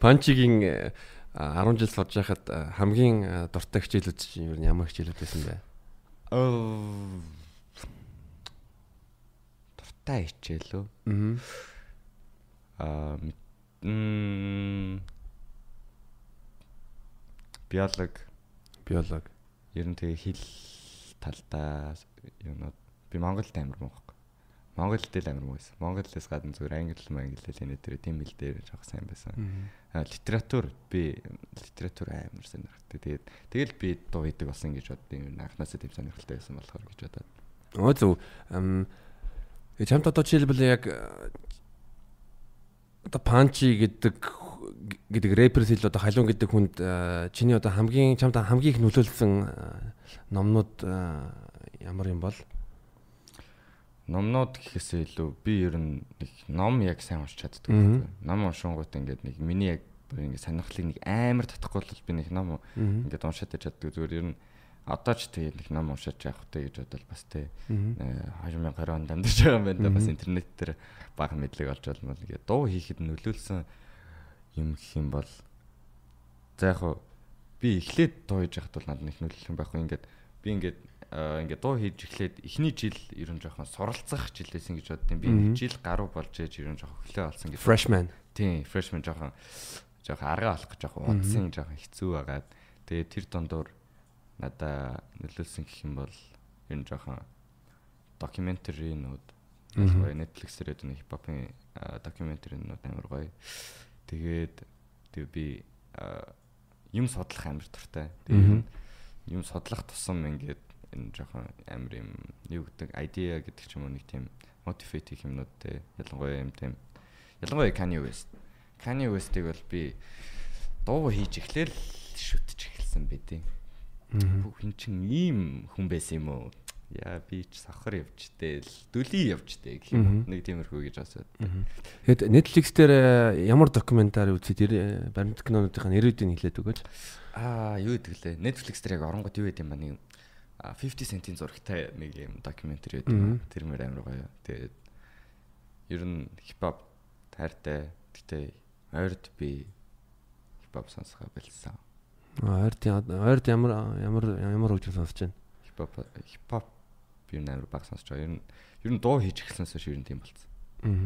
Панчигийн 10 жил сурж байхад хамгийн дуртай хичээлүүд чинь юу ямар хичээлүүд байсан бэ? Оо дуртай хичээл үү? Аа. Аа м биолог биолог ер нь тэгээ хэл талдаа юмнууд би Монголд амар муу байхгүй. Монголд л амар муу байсан. Монголээс гадна зүгээр англи мангли хэл энэ дээр тийм хэл дээр жоох сайн байсан. А литератур би литератур амар сонирхдаг. Тэгээд тэгэл би дуу хийдэг болсон гэж боддоо юм. Анхнаасаа тийм сонирхолтой байсан болохоор гэж бодоод. Оо зөв. Ам чамд одоо жишээлбэл яг одоо панчи гэдэг гэдэг рэперс хэл одоо халуун гэдэг хүнд э, чиний одоо хамгийн чамд хамгийн их нөлөөлсөн э, номнууд э, ямар юм бол? номнууд гэхээсээ илүү би ер нь нэг ном яг сайн уншиж чаддаг. Мгм. Ном уншингууд ингээд нэг миний яг ингээд сонирхлыг нэг амар татахгүй бол би нэг ном ингээд уншаад чаддаг. Зүгээр ер нь одоо ч тэгээд нэг ном уншиж явах хэрэгтэй гэж бодвол бас тэ Мгм. 2020 онд амьдарч байгаа юм байна. Бас интернет дээр бага мэдлэг олж болно. Ингээд дуу хийхэд нөлөөлсөн юм гэх юм бол за яг би эхлээд дуу хийж байхад бол надад их нөлөөлөх юм байхгүй. Ингээд би ингээд аа, ингээд дуу хийж эхлээд эхний жил ер нь жоохон суралцах жил байсан гэж боддیں۔ Би нэг жил гаруй болж ээж ер нь жоохон хөлөө олсон гэж. Freshman. Тийм, freshman жоохон жоохон арга олох гэж жоохон удсан жоохон хэцүү байгаад тэгээ тэр дондор надаа нөлөөлсөн гэх юм бол ер нь жоохон докюментаринууд гоё Netflix дээр энэ хипхопын докюментаринууд амар гоё. Тэгээд тэг би юм судлах амар дуртай. Тэгээд юм судлах тусам ингээд энэ жоохон амар юм юу гэдэг idea гэдэг ч юм уу нэг тийм motivate хийх юмнууд те ялангуяа юм тийм ялангуяа Kanye West Kanye West-ийг бол би дуу хийж эхлээл шүтж эхэлсэн байдیں۔ Мгм. Бүх эн чин ийм хүн байсан юм уу? Яа би ч сахар явчтэй л дүлий явчтэй гэх юм нэг тиймэрхүү гэж асууд. Тэгэд Netflix дээр э, ямар докюментари үзээд ир- баримт кинонуудынхаа нэрүүдийг хэлээд өгөөч. Аа юу гэдэг лээ? Netflix дээр яг оронгод юу гэдэг юм а, 50 cent-ийн зурагтай нэг юм докюментари байдаг. Тэр мөр амар гоё. Тэгээд ер нь хипхоп тайртай. Гэтэ ойрд би хипхоп сонсгоо болсон. Ойрд ойрд ямар ямар ямар хөгжим сонсож байна? Хипхоп хипхоп нь амар баг сонсож байгаа. Ер нь ер нь дуу хийж эхэлсэнээс нь тийм болсон.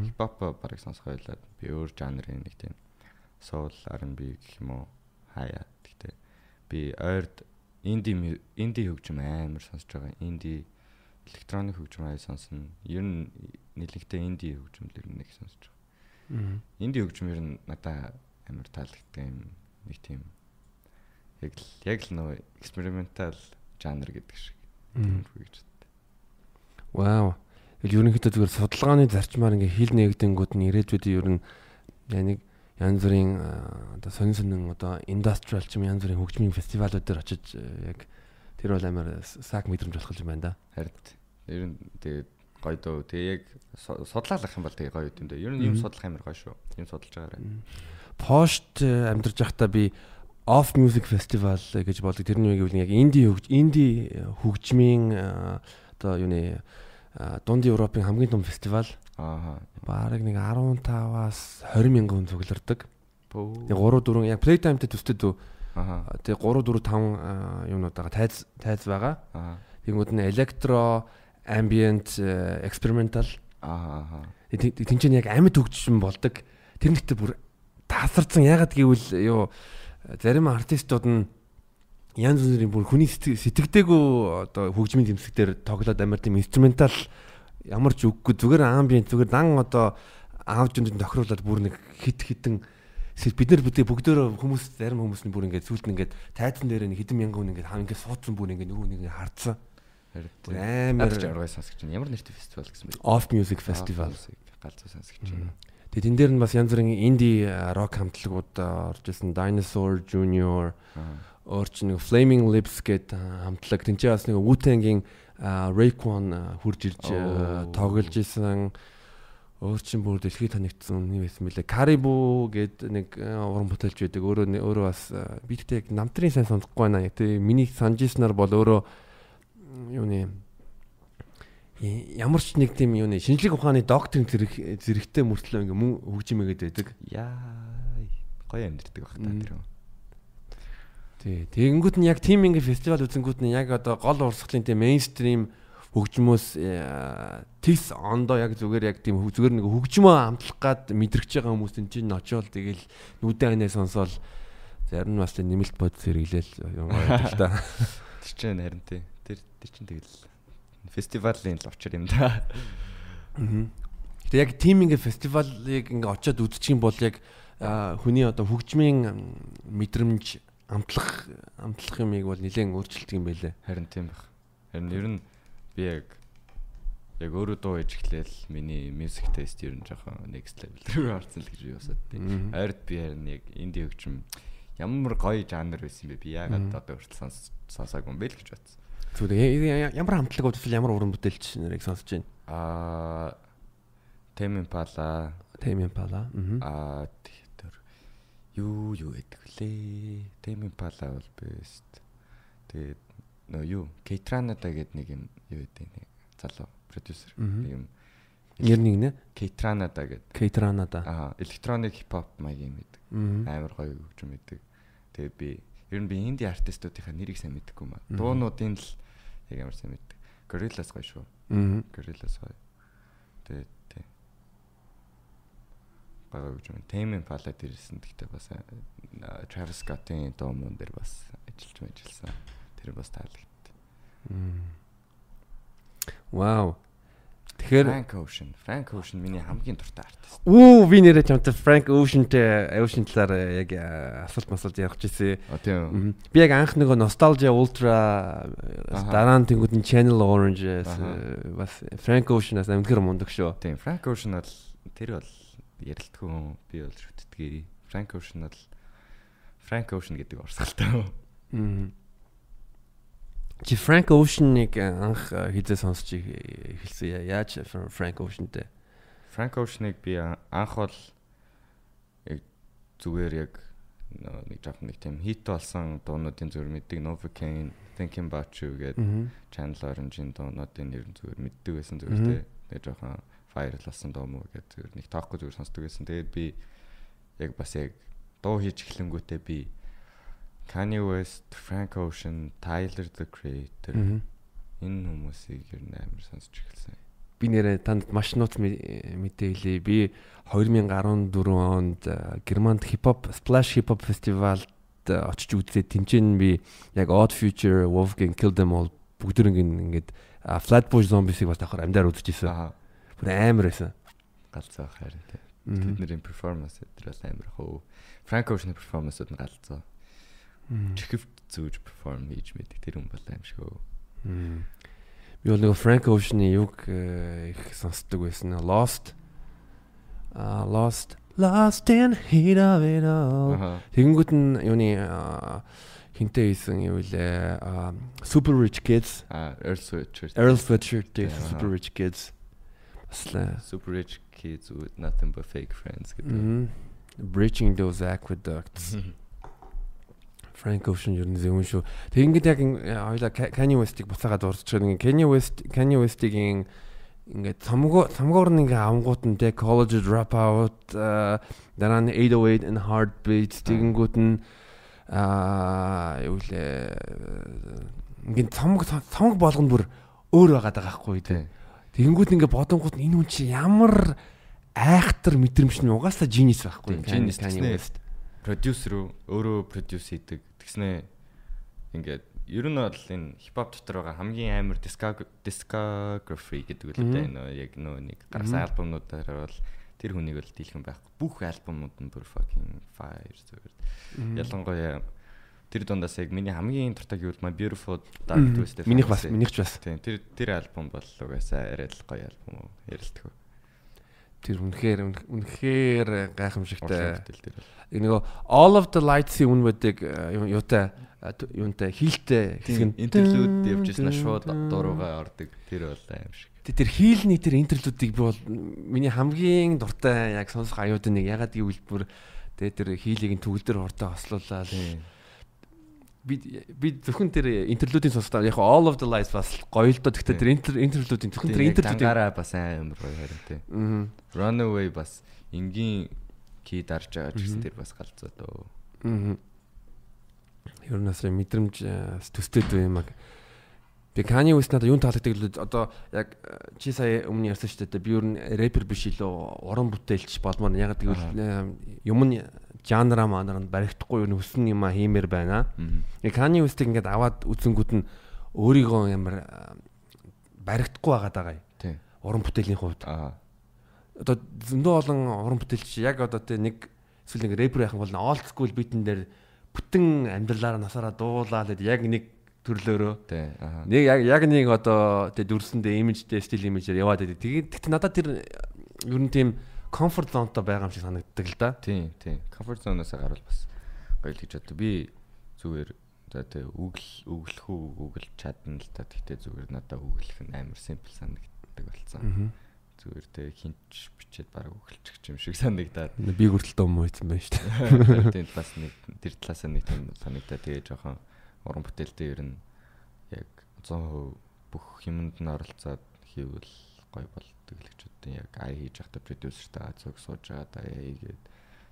Хипхоп барыг сонсгоо байлаа. Би өөр жанрын нэг тийм soul R&B гэх юм уу хаяа. Гэтэ би ойрд инди инди хөгжим амар сонсож байгаа. Инди электроник хөгжим аяа сонсно. Ер нь нэлэгдээ инди хөгжмөлөр нэг сонсож байгаа. Инди хөгжим ер нь надаа амар таалагддаг юм нэг тийм яг л яг л нөө экспериментал жанр гэдэг шиг. Гэж боддог. Вау. Ерөнхийдөө зүгээр судалгааны зарчмаар ингээ хил нэгдэнгүүд нь ирээдүйд ер нь нэг янз бүрийн одоо сонин сонин одоо индастриал ч юм янз бүрийн хөгжмийн фестивалууд дээр очиж яг тэр бол амар саг мэдрэмж болох юм байна да. Харин ер нь тэгээд гоё дөө. Тэгээ яг су- судлаалах юм бол тэгээ гоё юм дөө. Ер нь юм судлах амар гоё шүү. Юм судалж байгаарай. Пошт э, амьдарч байхдаа би Off Music Festival гэж болдог. Тэрний үг гэвэл яг инди хөгж инди хөгжмийн одоо юуны аа, дунд Европын хамгийн том фестивал Аа. бараг нэг 15-аас 20 мянган хүн цуглардаг. Бөө. Тэгээ 3 4 яг Playtime-тэй төстэд үү. Аа. Тэгээ 3 4 5 юмнуудаа тайз тайз байгаа. Аа. Тэнгүүд нь electro, ambient, э, experimental Аа. тэнцэн яг амьд хөгжим болдог. Тэр нэгтээ бүр тасарсан ягаад гэвэл юу зарим артистууд нь янз бүрийн бүр хүний сэтгэдэггүй одоо хөгжмийн тэмцэгтэр тоглоод амар тийм инструментал ямар ч үггүй зүгээр амбиент зүгээр дан одоо аавч юм тохируулаад бүр нэг хит хитэн бид нар бүгд бүгдөө хүмүүс зарим хүмүүс нь бүр ингээд сүлд нь ингээд тайзан дээр нэг хэдэн мянган хүн ингээд хаа ингээд суудсан бүр ингээд нөгөө нэг хардсан амар аргай сонсогч чинь ямар нэртэй фестивал гэсэн бэ? off music festival Галзуу сонсогч чинь. Тэгээд энэ дээр нь бас янз бүрийн инди рок хамтлагууд орж исэн Dinosaur Junior Аа. өөр ч нэг Flaming Lips гэдэг хамтлаг. Тэнцээ бас нэг Wu-Tang-ийн Rayquan хурж ирж тоглож исэн. Өөр чин бүр дэлхийд танигдсан нэг байсан мөлий Caribou гэд нэг уран бүтээлч байдаг. Өөрөө нэ- өөрөө бас би тэгтээ намтрын сайн сонсохгүй байна. Яг тэг миний санаж ирснээр бол өөрөө м, юуны и- ямар ч нэг тийм юуны шинжлэх ухааны доктрин зэрэг зэрэгтэй мөртлөө ингээ мөн хөгжимэгээд байдаг. Яа. Гоё амьдэрдэг баг та тэр юм. Тий. Тэгэнгүүт нь яг тим ингээ фестивал үзэнгүүт нь яг одоо гол урсгалын тийм мейнстрим хөгжмөөс э, тис ондоо яг зүгээр яг тийм зүгээр нэг хөгжмөө амтлах гад мэдрэгч байгаа хүмүүс энэ чинь очиол тэгэл нүдэн анаа сонсоол зарим нь бас тийм нэмэлт бод зэрэглээл юм байдаг л да. Тэр чинь харин тий. Тэр тэр чинь тэгэл фестивалийн л учир юм да. Гэтэ яг тим ингээ фестивалыг ингээ очиод үзчих юм бол яг хүний одоо хөгжмийн мэдрэмж амтлах амтлах юмыг бол нэлээд өөрчилдөг юм байлээ. Харин тийм баг. Харин ер нь би яг яг өөрөө дуу хийж эхлээл миний music taste ер нь жоохон next level рүү орсон л гэж би усаад тий. Мгм. Ойрд би харин яг инди хөгжим ямар гоё жанр байсан бэ? Би яагаад Мгм. одоо хүртэл сонс сонсоогүй юм бэ л гэж бодсон. Зүгээр ямар хамтлаг удвал ямар уран бүтээлч нарыг сонсож байна. Аа Тэм Импала Тэм Импала. Аа тэр юу юу гэдэг вүлээ. Тэм Импала бол best. Тэгээд нөө юу Кейтранада гэдэг нэг юм юу гэдэг нэг залуу продюсер нэг юм Нэр нэг нэ Кейтранада гэдэг. Кейтранада. Аа электроник хипхоп маягийн мэддэг. Амар гоё хөгжим мэддэг. Тэгээд би ер нь би инди артистуудынхаа нэрийг сайн мэддэггүй маа. Дуунуудын л яг ямар сайн мэддэг. Gorillaz гоё шүү. Аа. Gorillaz гоё. Тэгээд тий. Бага хөгжим. Tame Impala дээрсэн гэхдээ бас Travis Scott-ийн дуу мөн дээр бас ажиллаж мэжилсэн. Тэр бас таалагдт. Вау. Тэгэхээр Frank Ocean. Frank Ocean миний хамгийн дуртай артист. Үу би нэрээ чамтай Frank Ocean-тэй Ocean талаар яг асуулт масуулт ярих гэсэн. А тийм. Би яг анх нөгөө Nostalgia Ultra дараа нь тэнгууд нь Channel Orange бас Frank Ocean-аас амтгэр мундаг шүү. Тийм. Frank Ocean бол тэр бол ярилтгүй хүн би бол шүтдгээ. Frank Ocean бол Frank Ocean гэдэг орсгалтай. Аа. Чи Frank Ocean-ыг анх хизээ сонсч эхэлсэн. Яаж Frank Ocean-тэй? Frank Ocean-ыг би анх бол яг зүгээр яг нэг жоохон нэг тийм хит болсон дуунуудын зүгээр мэддэг Novocaine, Thinking About You гэдэг Channel Orange-ийн дуунуудын нэр зүгээр мэддэг байсан зүгээр тий. Тэгээ жоохон viral болсон дуу мó гэдэг зүгээр нэг тоохгүй зүгээр сонсдог байсан. Тэгээд би яг бас яг дуу хийж эхлэнгүүтээ би Kanye West, Frank Ocean, Tyler the Creator энэ хүмүүсийг ер нь амар сонсч эхэлсэн. Би нэрээ танд маш нууц мэдээлээ. Би 2014 онд Германд хипхоп Splash Hip Hop Festival-д очиж үзээд тэмцээн би яг Odd Future, Wolfgang Kill Them All бүгдэрэг ингээд Flatbush Zombies-ийг бас давхар амдаар үзчихсэн. Бүр амар байсан. Галзаа харин тий. Тэдний перформанс бас амар хөө. Frank Ocean-ы перформансууд нь галзаа чихвт зүүж перформ хийж мэдэг тэр хүн бол шиг өө. Би бол нэг Frank Ocean-ы юг их сонсдог байсан. Lost. А Lost. Lost in heat of it all. Тэгэнгүүт нь юуны хинтээ хийсэн юу лээ Super Rich Kids. А Earl Sweatshirt. Earl Sweatshirt Super Rich Kids. Басла Super Rich Kids with nothing but fake friends гэдэг. Breaching those aqueducts Frank Ocean ер нь зөвөн шүү. Тэг ингээд яг хоёлаа Kanye West-ийг буцаагаад урдчихсан. Ингээд Kanye West Kanye West-ийн ингээд цамгуу цамгуур нь ингээд авангууд нь те college dropout дараа нь 808 and heartbeat тэгэнгүүт нь аа юу лээ ингээд цамг цамг болгоно бүр өөр байгаад байгаа хгүй те. Тэгэнгүүт ингээд бодонгууд энэ хүн чи ямар айхтар мэдрэмж нь угаасаа genius байхгүй. Genius Kanye West продюсер өөрөө продюс хийдэг. Тэгснэ ингээд ер нь бол энэ хипхоп дотор байгаа хамгийн амар discography гэдэг үл дээ нөө яг нөө нэг гарсан альбомнуудаар бол тэр хүнийг бол дийлхэн байхгүй. Бүх альбомнууд нь бүр fucking fire зүгээр. Ялангуяа тэр дундаас яг миний хамгийн дуртай гэвэл My Beautiful Dark Twisted. Минийх бас минийхч бас. Тийм тэр тэр альбом бол угаасаа арай л гоё альбом ярилтгүй. Тэр үнэхээр үнэхээр гайхамшигтай. Нөгөө All of the Lights-ийн үн байдаг юутай юунтай хийлтэй хэсэг нь интерлюд явж ирсэн шууд дуруугаа ордог. Тэр бол аим шиг. Тэр хийлний тэр интерлюдыг би бол миний хамгийн дуртай яг сонсох аюудын нэг ягаад гэвэл бүр тэр хийлийг төгөл дээр хурдан хослуулаад би би зөвхөн тэр интерлюдийн сонсдоо яг all of the lights бас гоё л доо гэхдээ тэр интерлюдийн зөвхөн тэр интерлюдийн бас амар гоё харин тий. Runaway бас энгийн ки дарж байгаа ч гэсэн тэр бас галзуу дөө. Аа. Ер нь бас мэдрэмж төстэй дүү юм аа. Би Kanye West надад юу таалагддаг л одоо яг чи сая өмнө ярьсан шүү дээ. Би ер нь рэпер биш илүү уран бүтээлч болмоор яг гэвэл юм нь жанра манар нь баригдахгүй юу өснө юм а хиймээр байна. Яг Kanye West-ийг ингээд аваад үзэнгүүд нь өөрийгөө ямар баригдахгүй байгаад байгаа юм. Тийм. Уран бүтээлийн хувьд. Аа. Одоо зөндөө олон уран бүтээлч яг одоо тэ нэг эсвэл нэг рэпер яхан бол old school beat-эн дээр бүтэн амьдралаараа насаараа дуулаад яг нэг төрлөөрөө. Нэг яг яг нэг одоо тэ дүрсэндээ имижтэй стил имижээр яваад байдаг. Тэгээд тэгт надад тэр ер нь тийм комфорт зонтой байгаа юм шиг санагддаг л да. Тийм, тийм. Комфорт зоноос гарвал бас гоё л гэж боддог. Би зүгээр за тэг үгэл үглэх үү үгэл чадна л та. Тэгтээ зүгээр надад үглэх нь амар симпл санагддаг. болсон. Зүгээр тэг хинч бичээд баг өглчих юм шиг санагдаад. Би хүртэл дом үйсэн байна шүү дээ. Тийм бас нэг тэр талаас нь нэг тийм санагдаад тэгээ жоохон уран бүтээлтэй ер нь яг 100% бүх юмд нь оролцоод хийвэл гоё болдог л гэж бодсон. Яг ай хийж байхдаа продюсертай зөв сууж байгаа да хийгээд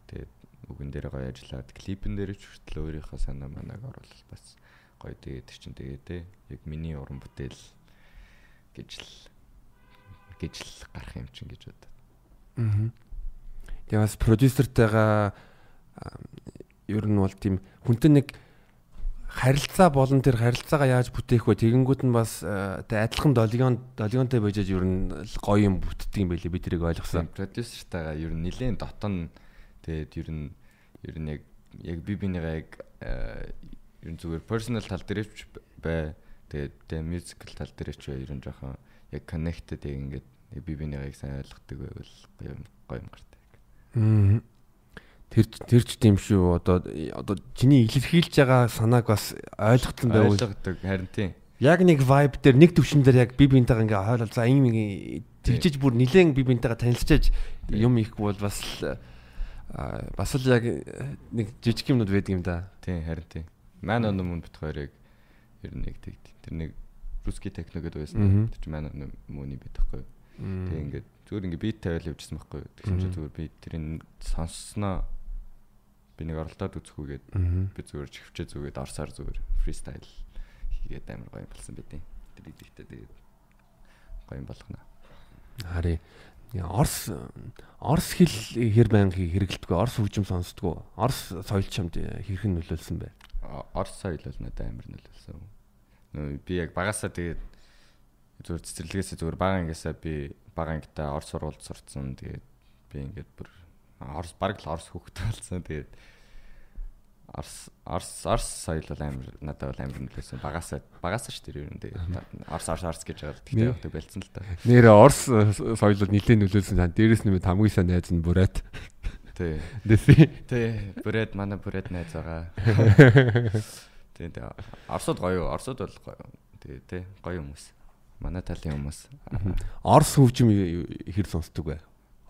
тэгээд үгэн дээр гоё ажиллаад клипэн дээр ч хүртэл өөрийнхөө санаа манааг оруулах бас гоё тэгээд чинь тэгээд те яг миний уран бүтээл гэж л гэж л гарах юм чинь гэж бодод. Аа. Тэгээ бас продюсертайгаа ер нь бол тийм хүнтэй нэг харилцаа болон тэр харилцаагаа яаж бүтээх вэ? Тэгэнгүүт нь бас тэ адилхан долгион долгионтой байж ер нь гоё юм бүтдэг юм байлээ би тэрийг ойлгосон. Продюсертайгаа ер нь нилээн дотон тэгээд ер нь ер нь яг яг би бинийгаа яг ер нь зүгээр personal тал дээр ч бай. Тэгээд тэгээ musical тал дээр ч ер нь жоохон яг connected яг ингээд би бинийгаа яг сайн ойлгодог байвал гоё юм гоё юм гартай. Аа Тэр тэр ч тийм шүү. Одоо одоо чиний илэрхийлж байгаа санааг бас ойлгоцсон байвал ойлгодог харин тийм. Яг нэг vibe дээр нэг төвшин дээр яг би бинтэйгээ ингээ хойлол за ийм тэгжиж бүр нилээн би бинтэйгээ танилцчиж юм ихгүй бол бас бас л яг нэг жижиг юмнууд байдаг юм да. Тийм харин тийм. Ман он мөн бит хоёрыг ер нь нэг тэг тэр нэг русский техно гэдэг байсан. Тэр чинь ман мөний бит байхгүй. Тэг ингээд зүгээр ингээ бит тавиал явжсан байхгүй. Тэгсэн чинь зүгээр би тэрийг сонссноо би нэг оролдоод үзэхгүйгээд би зүгээр чихвчээ зүгээд орсаар зүгээр фристайл хийгээд амар гоё болсон байдیں۔ Тэр идэхтэй тэгээд гоё юм болгоно. Хари. Орс Орс хэл хэр байнга хэрэгэлдэг Орс хөгжим сонсдгоо. Орс соёл чамд хэрхэн нөлөөлсөн бэ? Орс соёл бол надад амар нөлөөлсөн. Нөө би яг багасаа тэгээд зүгээр цэцэрлэгээсээ зүгээр бага ангиасаа би бага ангитай Орс сургуульд сурцсан. Тэгээд би ингээд бүр Орс баг л Орс хөхтэй болсон. Тэгээд Арс Арс Арс соёл бол амар надад бол амар нөлөөсөн. Багасаа багасаа ш тэр юм дээ. Арс Арс Арс гэж байгаа. Тэгтээ явах байлцсан л та. Нэр Орс соёл бол нэлээд нөлөөлсөн. Сан дээрэс нь хамгийн сайн найз нь бүрээд. Тий. Тий. Бүрээд манай бүрээд найз байгаа. Тий. Орсууд гоё. Орсууд бол гоё. Тий, тий. Гоё хүмүүс. Манай талын хүмүүс. Орс хөгжим хэр сонсдог вэ?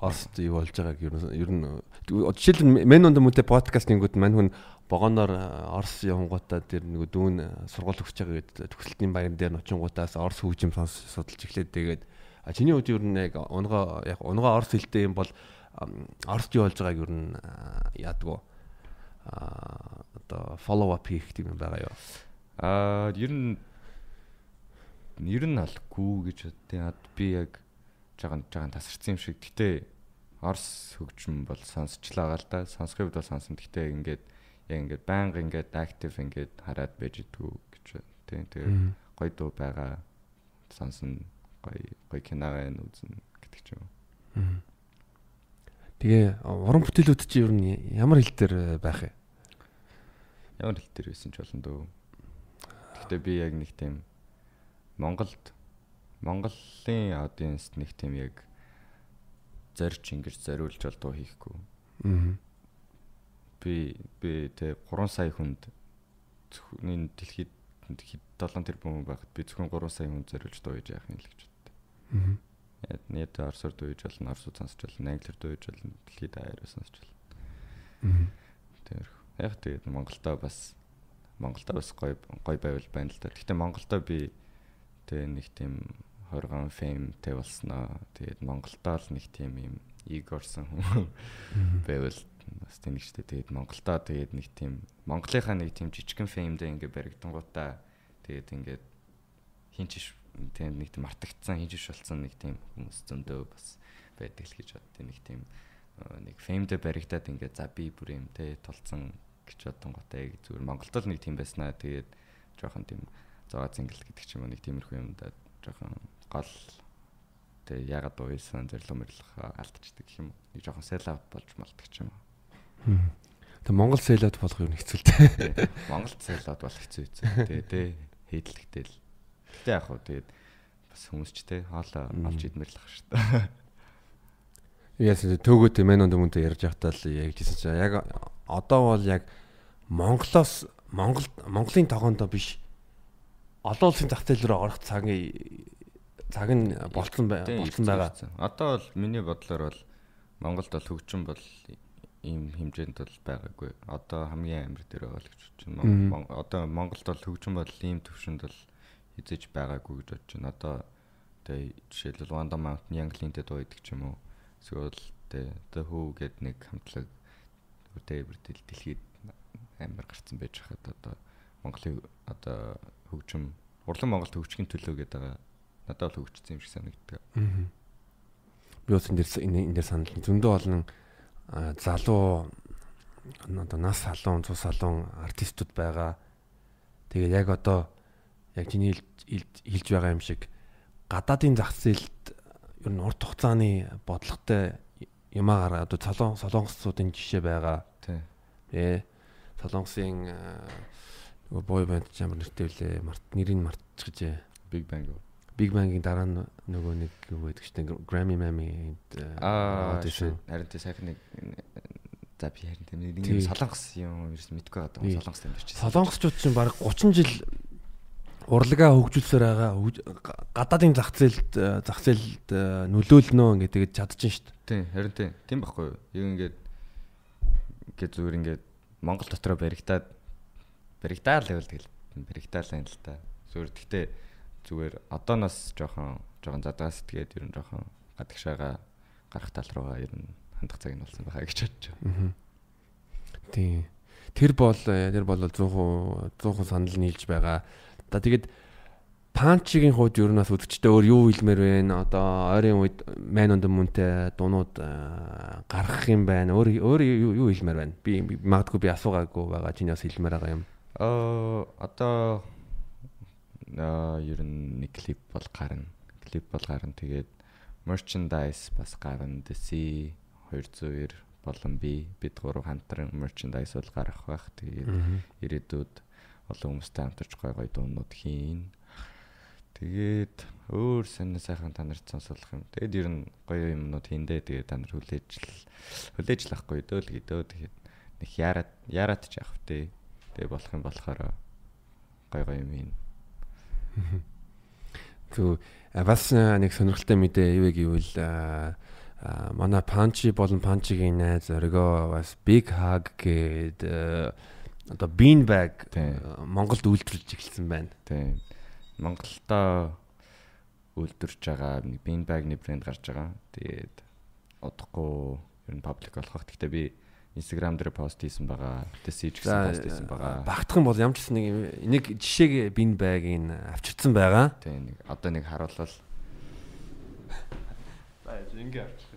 Орст юу болж байгааг ер нь ер нь жишээл нь мен онд мөдө подкаст нэгүүд мань хүн богоноор Орс явгуудаа тэр нэг дүүн сургууль өгч байгаа гэдэг төгсөлтийн баян дээр ночингуудаас Орс хөгжим сонс судалж эхлээд тэгээд а чиний үед ер нь яг унгоо яг унгоо Орс хэлтэй юм бол Орст юу болж байгааг ер нь яадгүй? А одоо follow up хийх юм байгаа юу? А ер нь ер нь алгүй гэж бодсон би яг жаахан жаахан тасарсан юм шиг. Гэтэ Орс хөгжим бол сонсчлаа гал да. Сонсхойд бол сонсон. Гэтэ ингээд яг ингээд байнга ингээд актив ингээд хараад байж идэггүй гэж тийм тэгээ гоё дуу байгаа сонсон гоё гоё киногаа үзэн гэдэг ч юм. Тэгээ уран бүтээлүүд чи ер нь ямар хэл дээр байх вэ? Ямар хэл дээр байсан ч болно дөө. Гэхдээ би яг нэг тийм Монголд Монголын аудиенс нэг тийм яг зорж ингэж зориулж бол дуу хийхгүй. Аа. Би би тэ 3 сая хүнд зөвхөн дэлхийд 7 тэрбум хүн байхад би зөвхөн 3 сая хүнд зориулж дуу хийж яах юм л гэж боддог. Аа. Нийт орсоор дуу хийж болно, орсууд сонсч болно, англиар дуу хийж болно, дэлхийд аяараа сонсч болно. Аа. Тэр яг тэгээд Монголдоо бас Монголдоо бас гоё гоё байвал байна л да. Гэхдээ Монголдоо би тэгээ нэг тийм хоргон феймтэй болсноо. Тэгээд Монголдоо л нэг тийм юм игорсон хүн байвал бас тэнэг штэ. Тэгээд Монголдоо тэгээд нэг тийм Монголынхаа нэг тийм жижигхэн феймдээ ингээ баригдангуудаа тэгээд ингээд хинч тийм нэг тийм мартагдсан хинч болцсон нэг тийм хүмүүс зөндөө бас байдаг л гэж боддیں۔ Нэг тийм нэг феймдээ баригдаад ингээд за би бүр юм те тулцсан гэж бодсон готой зүгээр Монголд л нэг тийм байснаа тэгээд жоохон тийм зоо зингэл гэдэг ч юм уу нэг тиймэрхүү юм да жоохон гол тэгээ ягаад уйсан зөвлөм мэрлэх алдчихдаг гэх юм уу. Нэг жоохон sell out болж малдаг ч юм уу. Тэгээ Монгол sell out болох юм хэцүүлтэй. Монголд sell out болох хэцүү хэцүү. Тэгээ тэ хийдэлхтэй л. Гэтэ яг хуу тэгээд бас хүмүүс ч тэ хоолоо олж идмэрлэх шүү дээ. Яс төөгөөд мэн онд өмнөд ярьж байхдаа л ягжсэн чинь яг одоо бол яг Монголоос Монгол Монголын тогоондоо биш олон улсын зах зээл рүү орох цагийн цаг нь болцсон болцсон байгаа. Одоо бол миний бодлоор бол Монголд бол хөгжим бол ийм хэмжээнд бол байгаагүй. Одоо хамгийн амар дээр байгаа л гэж бодож байна. Одоо Монголд бол хөгжим бол ийм төвшөнд бол хизэж байгаагүй гэж бодож байна. Одоо тэгээ жишээлбэл Wanda Mountain Young-ийн дуу идэг ч юм уу. Эсвэл тэгээ Who гэдэг нэг хамтлаг үдээ бүрдэл дэлхийд амар гарцсан байж хахад одоо Монголын одоо хөгжим урлан Монголд хөгжихийн төлөө гэдэг байгаа. Надад бол хөгжсөн юм шиг санагддаг. Аа би бас энэ энэ дээр санал зөндөө олон залуу одоо нас салуун цус салуун артистууд байгаа. Тэгээд яг одоо яг чиний хэлж байгаа юм шиг гадаадын зах зээлд ер нь урт хугацааны бодлоготой ямаагаар одоо солон солонгосуудын жишээ байгаа. Тий. Ээ солонгосын нөгөө бой банд ямар нэртэй вүлээ март нэрийг мартчихжээ. Big Bang. Big Bang-ийн дараа нөгөө нэг юу байдаг шүү дээ. Grammy Mammy аа харин тэ сайхан нэг за би харин тэ нэг солонгос юм ерөөс мэдгүй байгаа солонгос юм чи. Солонгосчууд чинь баг 30 жил урлагаа хөгжүүлсээр байгаа гадаадын зах зээлд зах зээлд нөлөөлнө гэдэг чадчихна шүү дээ. Тийм харин тийм тийм байхгүй юу. Юу ингээд ингээд зүгээр ингээд Монгол дотроо баригдаад баригдаал байвал тэгэл баригдаал юм л та. Зүгээр гэхдээ зүгээр одооноос жоохон жоохон задгаас тэгээд ер нь жоохон гадагшаага гарах тал руугаа ер нь хандах цаг нь болсон байхаа гэж бодож байна. Тийм. Тэр бол тэр бол 100% 100% санал нийлж байгаа. За тэгээд панчигийн хувьд ер нь бас үзэгчтэй өөр юу хэлмээр вэ? Одоо ойрын үед мань онд мөнтэй дуунууд гаргах юм байна. Өөр өөр юу хэлмээр байна? Би магадгүй би асуугаагүй байгаа. Чиний бас хэлмээр байгаа юм. Аа одоо ер нь нэг клип бол гарна. Клип бол гарна. Тэгээд merchandise бас гарна. DC 290 болон би бид гурав хамтран merchandise бол гарах байх. Тэгээд ирээдүйд олон хүмүүстэй хамтарч гой гой дуунууд хийн. Тэгээд өөр сонир сайхан та нарт сонсох юм. Тэгээд ер нь гоё юмнууд хийндэ. Тэгээд та нар хүлээж л хүлээж л ахгүй дөөл гэдөө. Тэгээд нэг яарад яарад ч явах тий. Тэгээд болох юм болохоор гоё гоё юм хийн. Зү бас нэг сонирхолтой мэдээ юу гэвэл манай Панчи болон Панчигийн найз оргоо бас Big Hug гээд одоо Bean Bag Монголд үйлдвэрлэж эхэлсэн байна. Тийм. Монголдоо үйлдвэрж байгаа нэг Bean Bag-ны брэнд гарч байгаа. Тэгээд удахгүй ер нь паблик болгох. Гэхдээ би Instagram дээр пост хийсэн байгаа. Тэсэж гэсэн пост хийсэн байгаа. Багтах юм бол ямар ч нэг нэг жишээг бин байгийн авчирсан байгаа. Тийм нэг одоо нэг харуулвал байж ингэ авчих.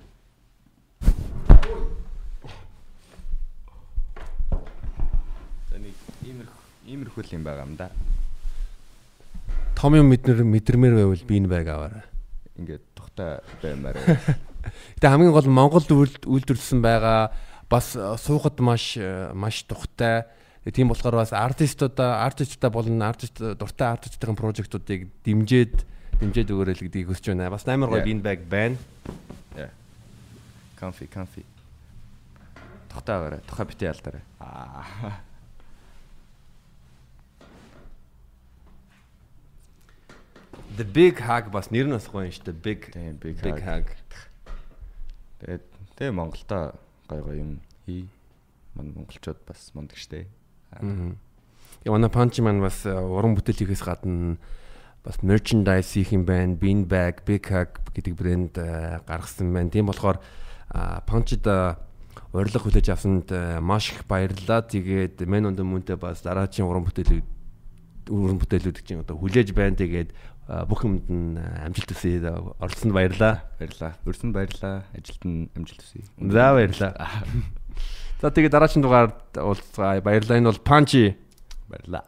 Тэний иймэр иймэрхүү юм байгаа юм да. Том юм мэднэр мэдэрмээр байвал би энэ байг аваарай. Ингээд тухтай баймаар. Гэтэ хамгийн гол Монголд үйлдвэрлэсэн байгаа бас э, суухад маш э, маш тухтай. Тийм болохоор бас артистуудаа артистуудаа болон артист дуртай артистуудын прожектуудыг дэмжиж дэмжиж өгөөрэй л гэдгийг хүсэж байна. Бас амар гоё бин баг байна. Yeah. Comfy comfy. Аваарай. Тухай битээ ялдаарай. Аа. The big hug бас нэр нь бас гоё юм шүү дээ. Big big hug. Тэгээд тэгээ Монголдоо гой гой юм хий. Ман монголчууд бас мундаг штэ. Аа. Явана панч маань бас э, уран бүтээл хийхээс гадна бас merchandise хийх юм байна. Bean bag, big hug гэдэг брэнд э, гаргасан байна. Тийм болохоор панчд урилга хүлээж авсанд э, маш их баярлалаа. Тэгээд мен онд мөнтэй бас дараагийн уран бүтээлүүд уран бүтээлүүд чинь одоо хүлээж байна. Тэгээд бүх юмд нь амжилт хүсье. Оролцсонд баярлаа. Баярлаа. Өрсөнд баярлаа. Ажилд нь амжилт хүсье. За баярлаа. За тэгээ дараагийн дугаард уулзгаа. Баярлалаа. Энэ бол Панчи. Баярлаа.